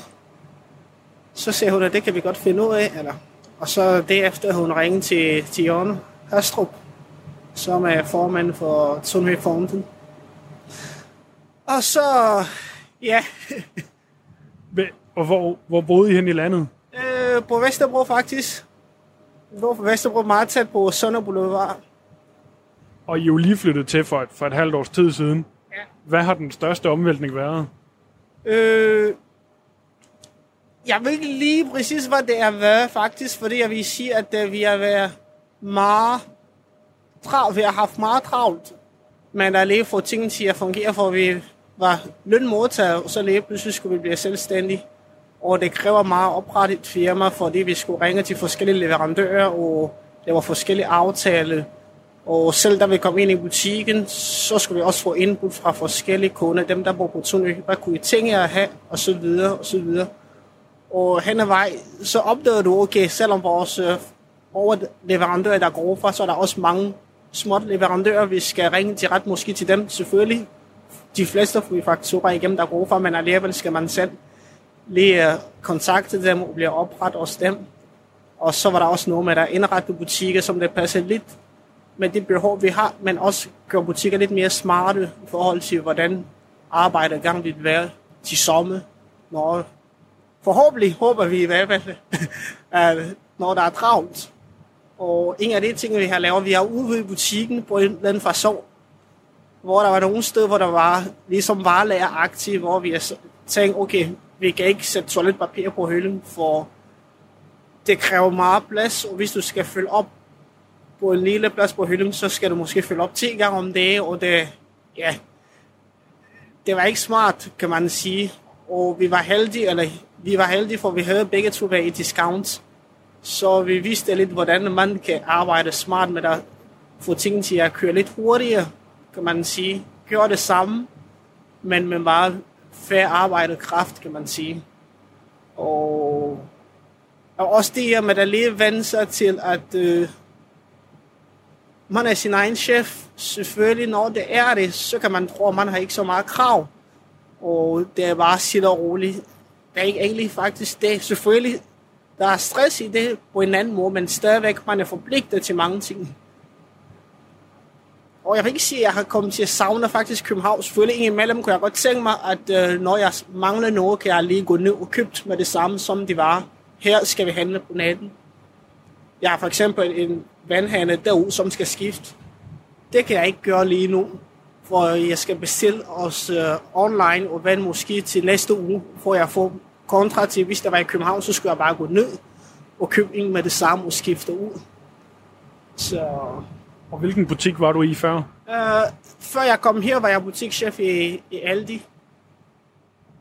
Så siger hun, at det kan vi godt finde ud af. Eller? Og så derefter hun ringe til, til Jørgen Hastrup, som er formand for Sundhedsfonden. Og så, ja, Og hvor, hvor boede I hen i landet? øh, på Vesterbro faktisk. Vi bor på Vesterbro meget tæt på Sønder Boulevard. Og I er jo lige flyttet til for et, for et halvt års tid siden. Ja. Hvad har den største omvæltning været? Øh, jeg ved ikke lige præcis, hvad det har været faktisk, fordi jeg vil sige, at øh, vi har været meget travlt. Vi har haft meget travlt, men der er lige fået tingene til at fungere, for vi var lønmodtager, og så lige pludselig skulle vi blive selvstændige. Og det kræver meget oprettet et firma, fordi vi skulle ringe til forskellige leverandører, og der var forskellige aftaler. Og selv da vi kom ind i butikken, så skulle vi også få input fra forskellige kunder, dem der bor på Tunø, hvad kunne I tænke jer at have, og så videre, og så videre. Og hen ad vej, så opdagede du, okay, selvom vores øh, overleverandører, der går fra, så er der også mange småt leverandører, vi skal ringe til ret måske til dem, selvfølgelig. De fleste får vi fakturer igennem, der går for, men alligevel skal man selv lige øh, kontakte dem og blive oprettet hos dem. Og så var der også noget med, at indrette butikker, som det passer lidt med det behov, vi har, men også gøre butikker lidt mere smarte i forhold til, hvordan arbejdet gang vil være til sommer, når forhåbentlig håber vi i hvert fald, at når der er travlt. Og en af de ting, vi har lavet, vi har udvidet butikken på en eller anden fasong, hvor der var nogle steder, hvor der var ligesom varelageragtigt, hvor vi har tænkt, okay, vi kan ikke sætte toiletpapir på hylden, for det kræver meget plads, og hvis du skal fylde op på en lille plads på hylden, så skal du måske fylde op 10 gange om dagen, og det, ja, det var ikke smart, kan man sige. Og vi var heldige, eller vi var heldige, for vi havde begge to været i discount. Så vi viste lidt, hvordan man kan arbejde smart med at få ting til at køre lidt hurtigere, kan man sige. Gør det samme, men med meget færre arbejdekraft, kan man sige. Og, og også det her med at lige vende sig til, at øh, man er sin egen chef. Selvfølgelig, når det er det, så kan man tro, at man har ikke så meget krav. Og det er bare sidder og roligt. Det er ikke egentlig faktisk det. Selvfølgelig, der er stress i det på en anden måde, men stadigvæk, man er forpligtet til mange ting. Og jeg vil ikke sige, at jeg har kommet til at savne faktisk København. Selvfølgelig imellem kunne jeg godt tænke mig, at øh, når jeg mangler noget, kan jeg lige gå ned og købe med det samme, som det var. Her skal vi handle på natten. Jeg har for eksempel en vandhane derude, som skal skifte. Det kan jeg ikke gøre lige nu, for jeg skal bestille os øh, online og vand måske til næste uge, for jeg får kontra til, hvis der var i København, så skulle jeg bare gå ned og købe en med det samme og skifte ud. Så... Og hvilken butik var du i før? Uh, før jeg kom her, var jeg butikschef i, i Aldi.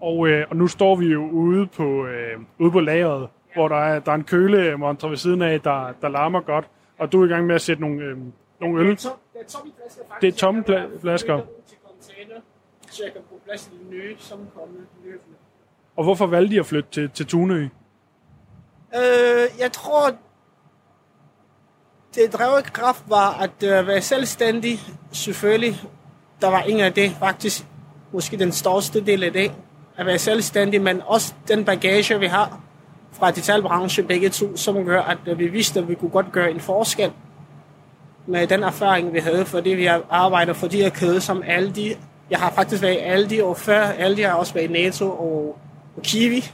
Og, øh, og nu står vi jo ude på, øh, ude på lageret, ja. hvor der er, der er en kølemontre ved siden af, der, der larmer godt. Og du er i gang med at sætte nogle, øh, nogle øl. Det er, tom, det er tomme flasker, faktisk. Det er tomme pla- flasker. Så jeg kan bruge plads til de nye, som kommer løbende. Og hvorfor valgte de at flytte til, til Tunø? Øh, jeg tror, det drevkraft var at øh, være selvstændig. Selvfølgelig, der var ingen af det faktisk. Måske den største del af det. At være selvstændig, men også den bagage, vi har fra detaljbranchen begge to, som gør, at øh, vi vidste, at vi kunne godt gøre en forskel med den erfaring, vi havde, fordi vi har arbejdet for de her kæder som Aldi. Jeg har faktisk været i Aldi, og før Aldi har jeg også været i NATO og, og Kiwi.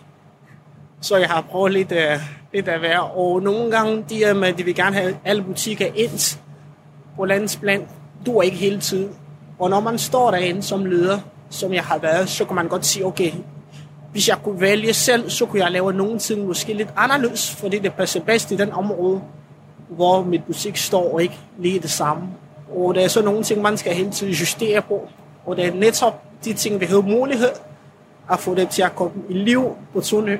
Så jeg har prøvet lidt, uh, lidt at være. Og nogle gange, de, er med, de vil gerne have alle butikker ind på landsplan. Du er ikke hele tiden. Og når man står derinde som leder, som jeg har været, så kan man godt sige, okay, hvis jeg kunne vælge selv, så kunne jeg lave nogle ting måske lidt anderledes, fordi det passer bedst i den område, hvor mit butik står, og ikke lige det samme. Og der er så nogle ting, man skal hele tiden justere på. Og det er netop de ting, vi har mulighed at få dem til at komme i liv på Tunø.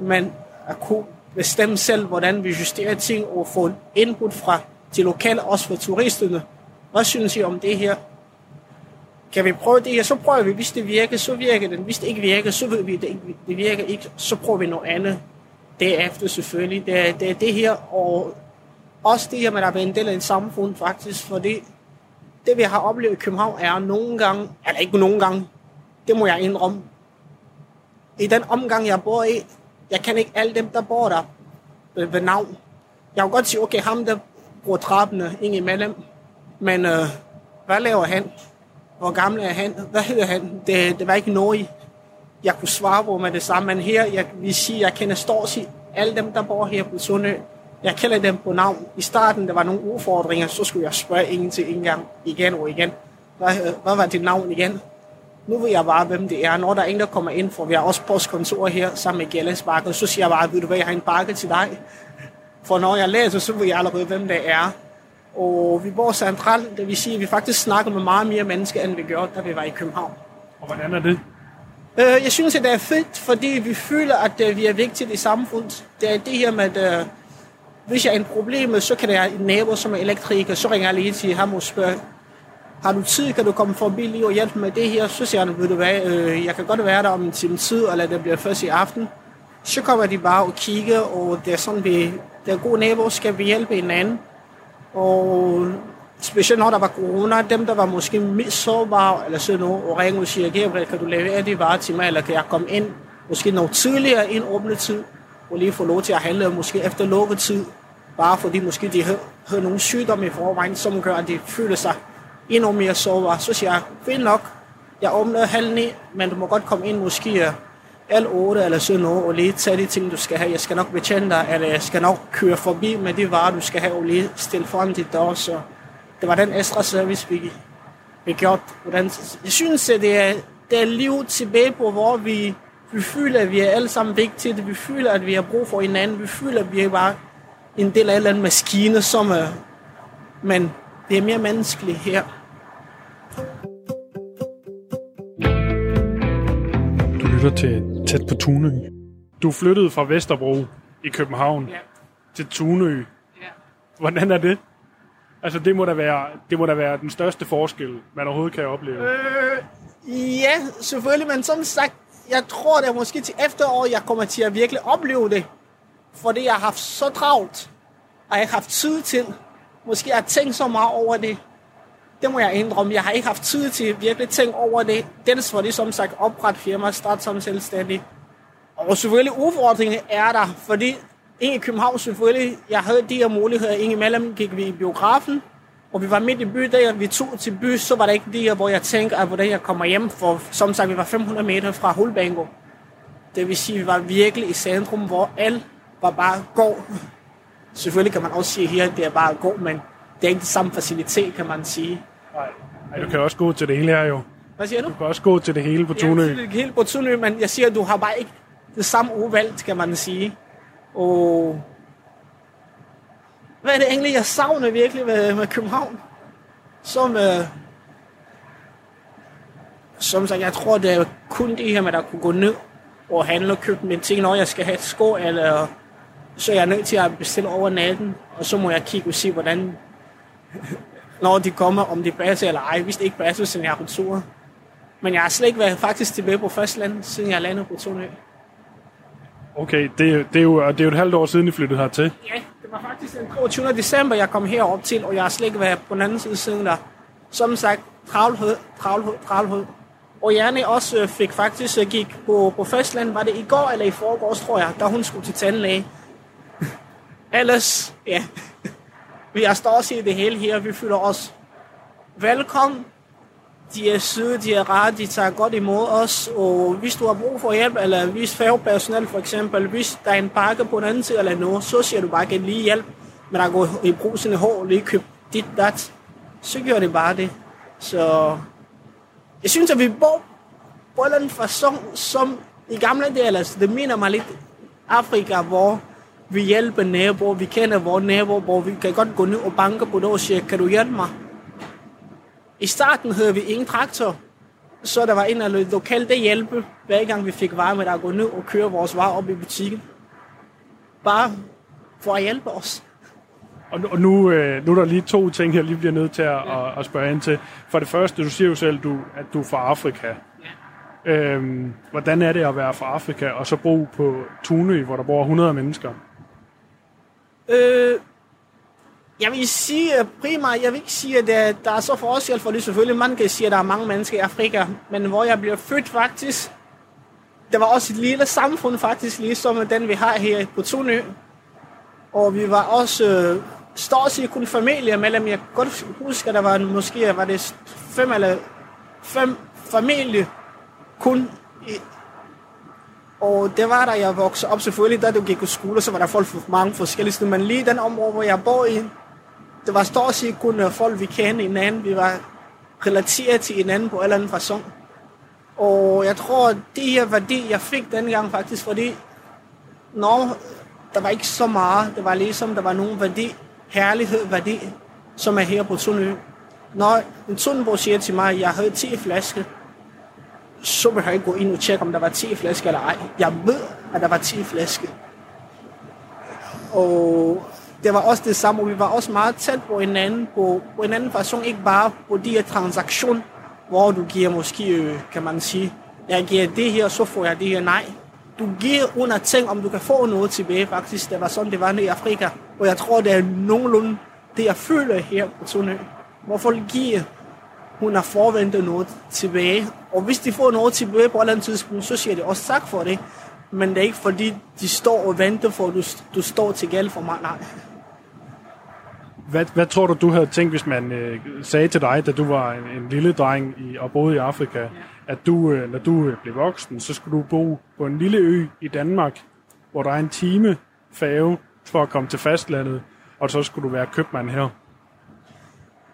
Men at kunne bestemme selv, hvordan vi justerer ting og få input fra de lokale, også fra turisterne. Hvad synes I om det her? Kan vi prøve det her, så prøver vi. Hvis det virker, så virker det. Hvis det ikke virker, så ved vi, at det, ikke, det virker ikke. Så prøver vi noget andet. Derefter selvfølgelig. Det er det, er det her, og også det her med at være en del af et samfund faktisk, fordi det vi har oplevet i København er nogle gange, eller ikke nogle gange, det må jeg indrømme, i den omgang jeg bor i, jeg kan ikke alle dem, der bor der ved, ved navn. Jeg kan godt sige, okay, ham der bruger trappene ind imellem, men øh, hvad laver han? Hvor gammel er han? Hvad hedder han? Det, det var ikke noget, jeg kunne svare på med det samme, men her, jeg vil sige, jeg kender stort set alle dem, der bor her på Sundø. Jeg kender dem på navn. I starten, der var nogle udfordringer, så skulle jeg spørge en til en gang, igen og igen. Hvad, hvad var dit navn igen? Nu ved jeg bare, hvem det er. Når der er en, der kommer ind, for vi har også postkontor her sammen med Gællandsbakken, så siger jeg bare, ved du hvad, jeg har en bakke til dig. For når jeg læser, så ved jeg allerede, hvem det er. Og vi bor centralt, det vil sige, at vi faktisk snakker med meget mere mennesker, end vi gjorde, da vi var i København. Og hvordan er det? Øh, jeg synes, at det er fedt, fordi vi føler, at øh, vi er vigtige i samfundet. Det er det her med, at øh, hvis jeg er en problem, så kan der være en nabo, som er elektriker, så ringer jeg lige til ham og spørger, har du tid, kan du komme forbi lige og hjælpe med det her? Så siger han, ved du hvad, øh, jeg kan godt være der om en time tid, eller det bliver først i aften. Så kommer de bare og kigger, og det er sådan, vi, det er gode naboer, skal vi hjælpe hinanden. Og specielt når der var corona, dem der var måske mest sårbare, eller sådan noget, og ringer og siger, Gabriel, kan du levere de varer til mig, eller kan jeg komme ind, måske noget tidligere ind åbnetid, og lige få lov til at handle, måske efter lukketid, bare fordi måske de havde, havde nogle sygdomme i forvejen, som gør, at de føler sig endnu mere sårbar. Så siger jeg, fint nok, jeg åbner halv ni, men du må godt komme ind måske halv otte eller sådan noget, og lige tage de ting, du skal have. Jeg skal nok betjene dig, eller jeg skal nok køre forbi med de varer, du skal have, og lige stille foran dit dør. Så det var den ekstra service, vi, vi gjorde. Hvordan, jeg synes, at det er, det er liv tilbage på, hvor vi, vi føler, at vi er alle sammen vigtige. Vi føler, at vi har brug for hinanden. Vi føler, at vi er bare en del af en eller anden maskine, som er, men det er mere menneskeligt her. Du lytter til Tæt på Tunø. Du flyttede fra Vesterbro i København Ja. til Tunø. Ja. Hvordan er det? Altså, det må da være, det må da være den største forskel, man overhovedet kan opleve. Øh, ja, selvfølgelig, men som sagt, jeg tror, det er måske til efteråret, jeg kommer til at virkelig opleve det. Fordi jeg har haft så travlt, og jeg har ikke haft tid til. Måske har tænkt så meget over det. Det må jeg indrømme. Jeg har ikke haft tid til at virkelig tænke over det. Dels for det, som sagt, opret firma, start som selvstændig. Og selvfølgelig udfordringen er der, fordi i København selvfølgelig, jeg havde de her muligheder. Indimellem gik vi i biografen, og vi var midt i by, da vi tog til by, så var det ikke det her, hvor jeg tænkte, at hvordan jeg kommer hjem, for som sagt, vi var 500 meter fra Hulbango. Det vil sige, at vi var virkelig i centrum, hvor alt var bare gård. Selvfølgelig kan man også sige her, at det er bare gå, men det er ikke det samme facilitet, kan man sige. Nej, du kan også gå til det hele her jo. Hvad siger du? Du kan også gå til det hele på Tunø. Ja, det helt på Tunø, men jeg siger, at du har bare ikke det samme udvalg, kan man sige. Og hvad er det egentlig, jeg savner virkelig med, med København? Som, øh, som sagt, jeg tror, det er kun det her med, at kunne gå ned og handle og købe mine ting, når jeg skal have et sko, eller så er jeg nødt til at bestille over natten, og så må jeg kigge og se, hvordan, når de kommer, om det passer eller ej. Hvis det ikke passer, så er jeg på tur. Men jeg har slet ikke været faktisk tilbage på fastlandet, siden jeg landede på Tunø. Okay, det, det, er jo, det er jo et halvt år siden, I flyttede hertil. Ja, det var faktisk den 22. december, jeg kom herop til, og jeg har slet ikke været på den anden side siden der. Som sagt, travlhed, travlhed, travlhed. Og Janne også øh, fik faktisk øh, gik på, på fastland, var det i går eller i forgårs, tror jeg, da hun skulle til tandlæge. Ellers, ja, vi har stået i det hele her, vi føler os velkommen. De er søde, de er rare, de tager godt imod os, og hvis du har brug for hjælp, eller hvis færgepersonel for eksempel, hvis der er en pakke på den anden side eller noget, så siger du bare, at lige hjælp, men der går i brug sine hår, lige køb dit, dat, så gør det bare det. Så jeg synes, at vi bor på en fasong, som i gamle dage, altså det minder mig lidt Afrika, hvor vi hjælper naboer, vi kender vores naboer, hvor vi kan godt gå ned og banke på det og sige, kan du hjælpe mig? I starten havde vi ingen traktor, så der var en af lokale, der hjælpe, hver gang vi fik varer med at gå ned og køre vores varer op i butikken. Bare for at hjælpe os. Og nu, og nu, øh, nu er der lige to ting, jeg lige bliver nødt til at, ja. at, at spørge ind til. For det første, du siger jo selv, du, at du er fra Afrika. Ja. Øhm, hvordan er det at være fra Afrika og så bo på Tunø, hvor der bor 100 mennesker? Øh, jeg vil sige primært, jeg vil ikke sige, at der, der er så forskel, for det selvfølgelig, man kan sige, at der er mange mennesker i Afrika, men hvor jeg bliver født faktisk, der var også et lille samfund faktisk, ligesom den vi har her på Tunø. Og vi var også øh, stort set kun familie mellem, jeg godt husker, der var måske var det fem eller fem familie kun i, og det var der, jeg voksede op selvfølgelig, da du gik i skole, så var der folk fra mange forskellige steder. Men lige den område, hvor jeg bor i, det var stort set kun øh, folk, vi kendte hinanden. Vi var relateret til hinanden på en eller anden façon. Og jeg tror, at det her værdi, jeg fik dengang faktisk, fordi når der var ikke så meget, det var ligesom, der var nogen værdi, herlighed, værdi, som er her på Sundø. Når en Sundbo siger til mig, at jeg havde 10 flasker, så vil jeg ikke gå ind og tjekke, om der var 10 flasker eller ej. Jeg ved, at der var 10 flasker. Og det var også det samme, og vi var også meget tæt på hinanden, på, på en anden person, ikke bare på de her transaktion, hvor du giver måske, øh, kan man sige, jeg giver det her, så får jeg det her. Nej, du giver under ting, om du kan få noget tilbage, faktisk. Det var sådan, det var i Afrika. Og jeg tror, det er nogenlunde det, jeg føler her på Tunø. Hvor folk giver, hun har forventet noget tilbage. Og hvis de får noget tilbage på et eller andet tidspunkt, så siger de også tak for det. Men det er ikke fordi, de står og venter for, at du, du står til gæld for mig. Nej. Hvad, hvad tror du, du havde tænkt, hvis man øh, sagde til dig, da du var en, en lille dreng i, og boede i Afrika, ja. at du, øh, når du øh, blev voksen, så skulle du bo på en lille ø i Danmark, hvor der er en time færge for at komme til fastlandet, og så skulle du være købmand her?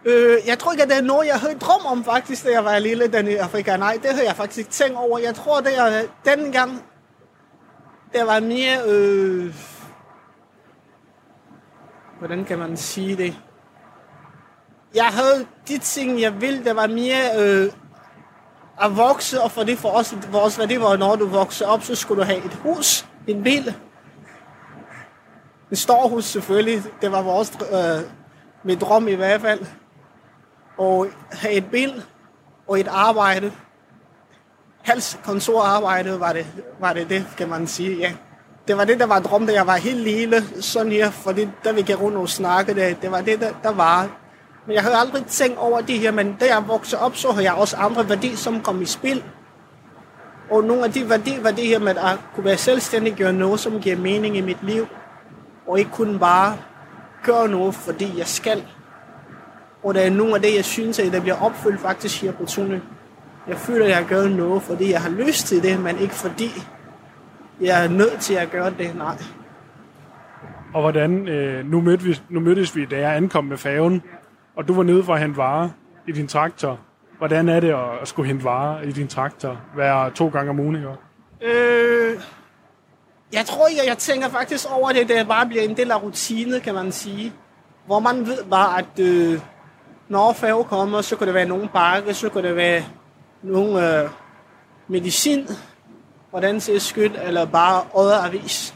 Øh, jeg tror ikke, at det er noget, jeg havde drøm om faktisk, da jeg var lille den i Afrika. Nej, det havde jeg faktisk ikke tænkt over. Jeg tror, det er øh, dengang, det var mere... Øh, hvordan kan man sige det? Jeg havde de ting, jeg ville, det var mere øh, at vokse, og for det for os, vores værdi var, når du vokser op, så skulle du have et hus, en bil. En stor hus selvfølgelig, det var vores øh, Mit drøm i hvert fald. Og have et bil og et arbejde. Helst kontorarbejde var det, var det det, kan man sige, ja. Det var det, der var drøm, da jeg var helt lille, sådan her, fordi der vi gik rundt og snakkede, det. Det var det, der, der var. Men jeg havde aldrig tænkt over det her, men da jeg voksede op, så havde jeg også andre værdier, som kom i spil. Og nogle af de værdier var det her med at kunne være selvstændig, gøre noget, som giver mening i mit liv. Og ikke kun bare gøre noget, fordi jeg skal. Og der er nogle af det, jeg synes, at der bliver opfyldt faktisk her på Tune. Jeg føler, at jeg gør noget, fordi jeg har lyst til det, men ikke fordi jeg er nødt til at gøre det. Nej. Og hvordan, øh, nu, mødte vi, nu mødtes vi, da jeg ankom med færgen, og du var nede for at hente varer i din traktor. Hvordan er det at skulle hente varer i din traktor hver to gange om ugen? Ikke? Øh, jeg tror ikke, jeg tænker faktisk over det, det bare bliver en del af rutine, kan man sige. Hvor man ved bare, at øh, når færge kommer, så kan det være nogen bakke, så kan det være nogen øh, medicin, hvordan ser skyld, eller bare øjet avis.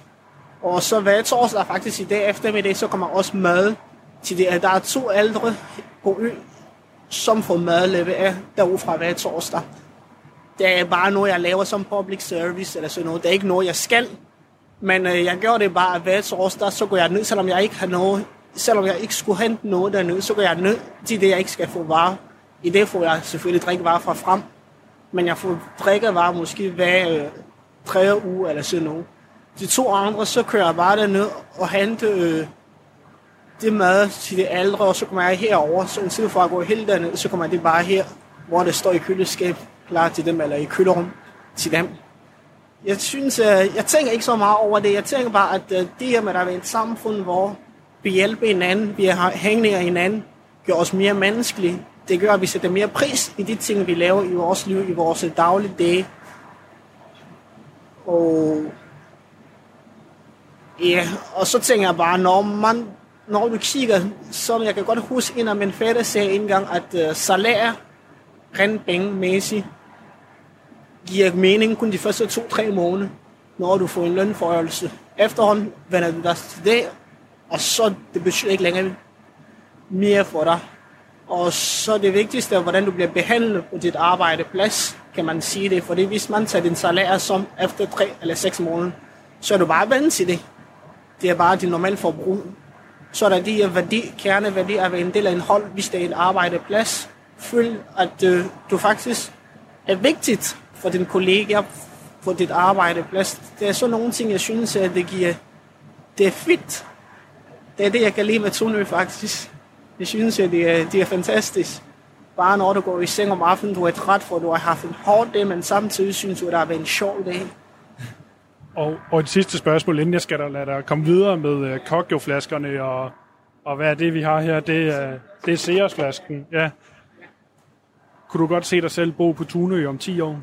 Og så hver torsdag, faktisk i dag eftermiddag, så kommer også mad til det. Der er to ældre på øen, som får mad leveret af derudfra hver torsdag. Det er bare noget, jeg laver som public service, eller sådan noget. Det er ikke noget, jeg skal. Men øh, jeg gør det bare hver torsdag, så går jeg ned, selvom jeg ikke har noget, selvom jeg ikke skulle hente noget dernede, så går jeg ned til det, jeg ikke skal få varer. I det får jeg selvfølgelig drikkevarer fra frem. Men jeg får drikkevarer måske hver øh, tre uger eller sådan noget. De to andre, så kører jeg bare derned og hente øh, det mad til de ældre, og så kommer jeg herover. Så i stedet for at gå helt derned, så kommer det bare her, hvor det står i køleskab klar til dem, eller i kølerum til dem. Jeg synes, øh, jeg tænker ikke så meget over det. Jeg tænker bare, at øh, det her med at være et samfund, hvor behjælpe hinanden, vi har hængninger af hinanden, gør os mere menneskelige. Det gør, at vi sætter mere pris i de ting, vi laver i vores liv, i vores daglige dage. Og ja, og så tænker jeg bare, når man når du kigger, så jeg kan godt huske, en af mine fætter sagde engang, at øh, uh, salær, rent pengemæssigt, giver mening kun de første to-tre måneder, når du får en lønforhøjelse. Efterhånden vender du dig til det, og så det betyder ikke længere mere for dig. Og så det vigtigste er, hvordan du bliver behandlet på dit arbejdeplads, kan man sige det. Fordi hvis man tager din salær som efter tre eller seks måneder, så er du bare vant til det. Det er bare dit normale forbrug. Så er der de her værdi, kerneværdier at være en del af en hold, hvis det er en arbejdeplads. Føl, at øh, du faktisk er vigtigt for din kollega på dit arbejdeplads. Det er så nogle ting, jeg synes, at det giver, det er fedt. Det er det, jeg kan lide med Tunø faktisk. Jeg synes, at det er, det er fantastisk. Bare når du går i seng om aftenen, du er træt, for du har haft en hård dag, men samtidig synes du, at det har været en sjov dag. Og, og et sidste spørgsmål, inden jeg skal da lade dig komme videre med uh, kokjoflaskerne, og, og hvad er det, vi har her? Det, uh, det er Sears-flasken, ja. Kunne du godt se dig selv bo på Tunø om 10 år?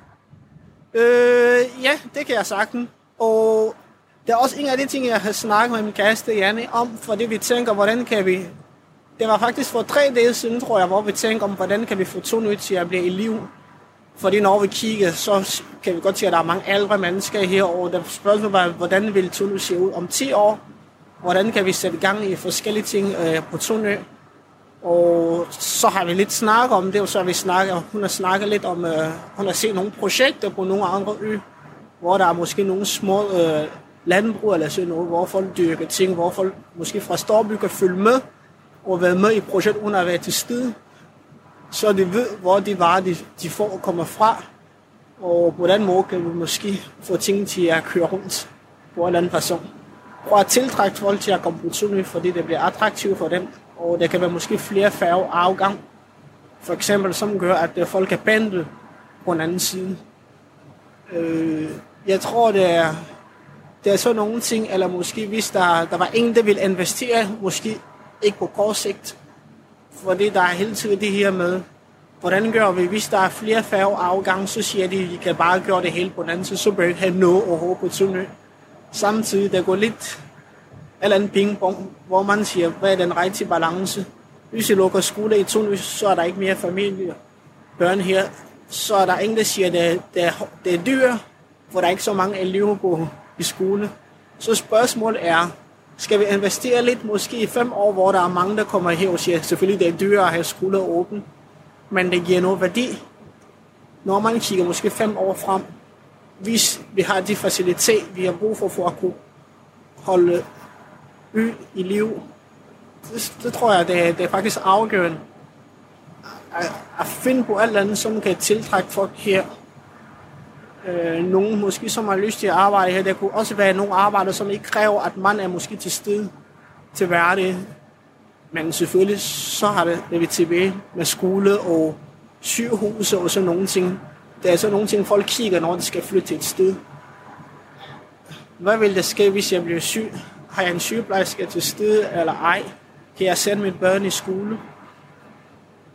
Øh, ja, det kan jeg sagtens. Og det er også en af de ting, jeg har snakket med min kæreste Janne om, fordi vi tænker, hvordan kan vi... Det var faktisk for tre dage siden, tror jeg, hvor vi tænker om, hvordan kan vi få Tunø til at blive i liv. Fordi når vi kigger, så kan vi godt se, at der er mange ældre mennesker her, og der spørgsmålet bare, hvordan vil Tunø se ud om 10 år? Hvordan kan vi sætte gang i forskellige ting øh, på Tunø? Og så har vi lidt snakket om det, og så har vi snakket, hun har snakket lidt om, øh, hun har set nogle projekter på nogle andre ø, hvor der er måske nogle små øh, landbrug eller sådan noget, hvor folk dyrker ting, hvor folk måske fra Storby kan følge med og være med i projektet, uden at være til stede. Så de ved, hvor de varer, de, de får og kommer fra. Og på den måde kan vi måske få ting til at køre rundt på en eller anden person. Og at tiltrække folk til at komme på Sunø, fordi det bliver attraktivt for dem og der kan være måske flere færge afgang, for eksempel, som gør, at folk kan pendle på en anden side. Øh, jeg tror, det er, det er så nogle ting, eller måske hvis der, der var ingen, der vil investere, måske ikke på kort sigt, fordi der er hele tiden det her med, hvordan gør vi, hvis der er flere færre afgang, så siger de, at vi kan bare gøre det hele på den anden side, så bør vi ikke have noget overhovedet på Tunø. Samtidig, der går lidt eller en pingpong, hvor man siger, hvad er den rigtige balance. Hvis vi lukker skole i Tunø, så er der ikke mere familie, børn her. Så er der ingen, der siger, at det, det, det er dyr, for der er ikke så mange elever på i skole. Så spørgsmålet er, skal vi investere lidt, måske i fem år, hvor der er mange, der kommer her og siger, selvfølgelig det er dyrere at have skoler åbent, men det giver noget værdi. Når man kigger måske fem år frem, hvis vi har de faciliteter, vi har brug for, for at kunne holde ø i liv, det, det tror jeg, det er, det er faktisk afgørende at, at finde på alt andet, som kan tiltrække folk her. Øh, nogen måske, som har lyst til at arbejde her. Der kunne også være nogle arbejdere, som ikke kræver, at man er måske til stede til hverdag. Men selvfølgelig så har det, det vi tilbage med skole og sygehuse og sådan nogle ting. Det er så nogle ting, folk kigger, når de skal flytte til et sted. Hvad vil der ske, hvis jeg bliver syg? Har jeg en sygeplejerske til stede eller ej? Kan jeg sende mit børn i skole?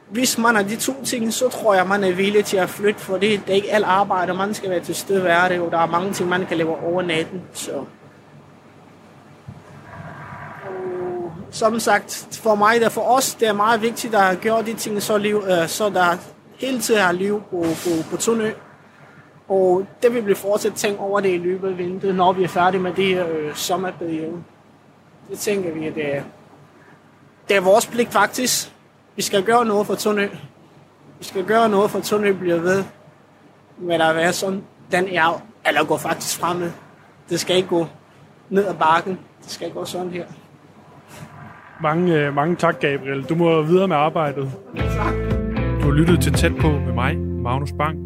Hvis man har de to ting, så tror jeg, man er villig til at flytte, for det, det er ikke alt arbejde, man skal være til stede hver dag, og der er mange ting, man kan lave over natten. Så. Og som sagt, for mig, der for os, det er meget vigtigt at gøre de ting, så, liv, øh, så der hele tiden er liv på, på, på Tunø. Og det vil vi fortsat tænke over det i løbet af vinteren, når vi er færdige med det her øh, sommerperiode. Det tænker vi, at det er, det er vores pligt faktisk. Vi skal gøre noget for Tunø. Vi skal gøre noget for Tunø bliver ved med at være sådan. Den er, eller går faktisk fremad. Det skal ikke gå ned ad bakken. Det skal gå sådan her. Mange, øh, mange tak, Gabriel. Du må videre med arbejdet. Tak. Du har lyttet til Tæt på med mig, Magnus Bang.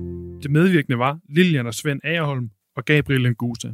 Det medvirkende var Lilian og Svend Agerholm og Gabriel Ngusa.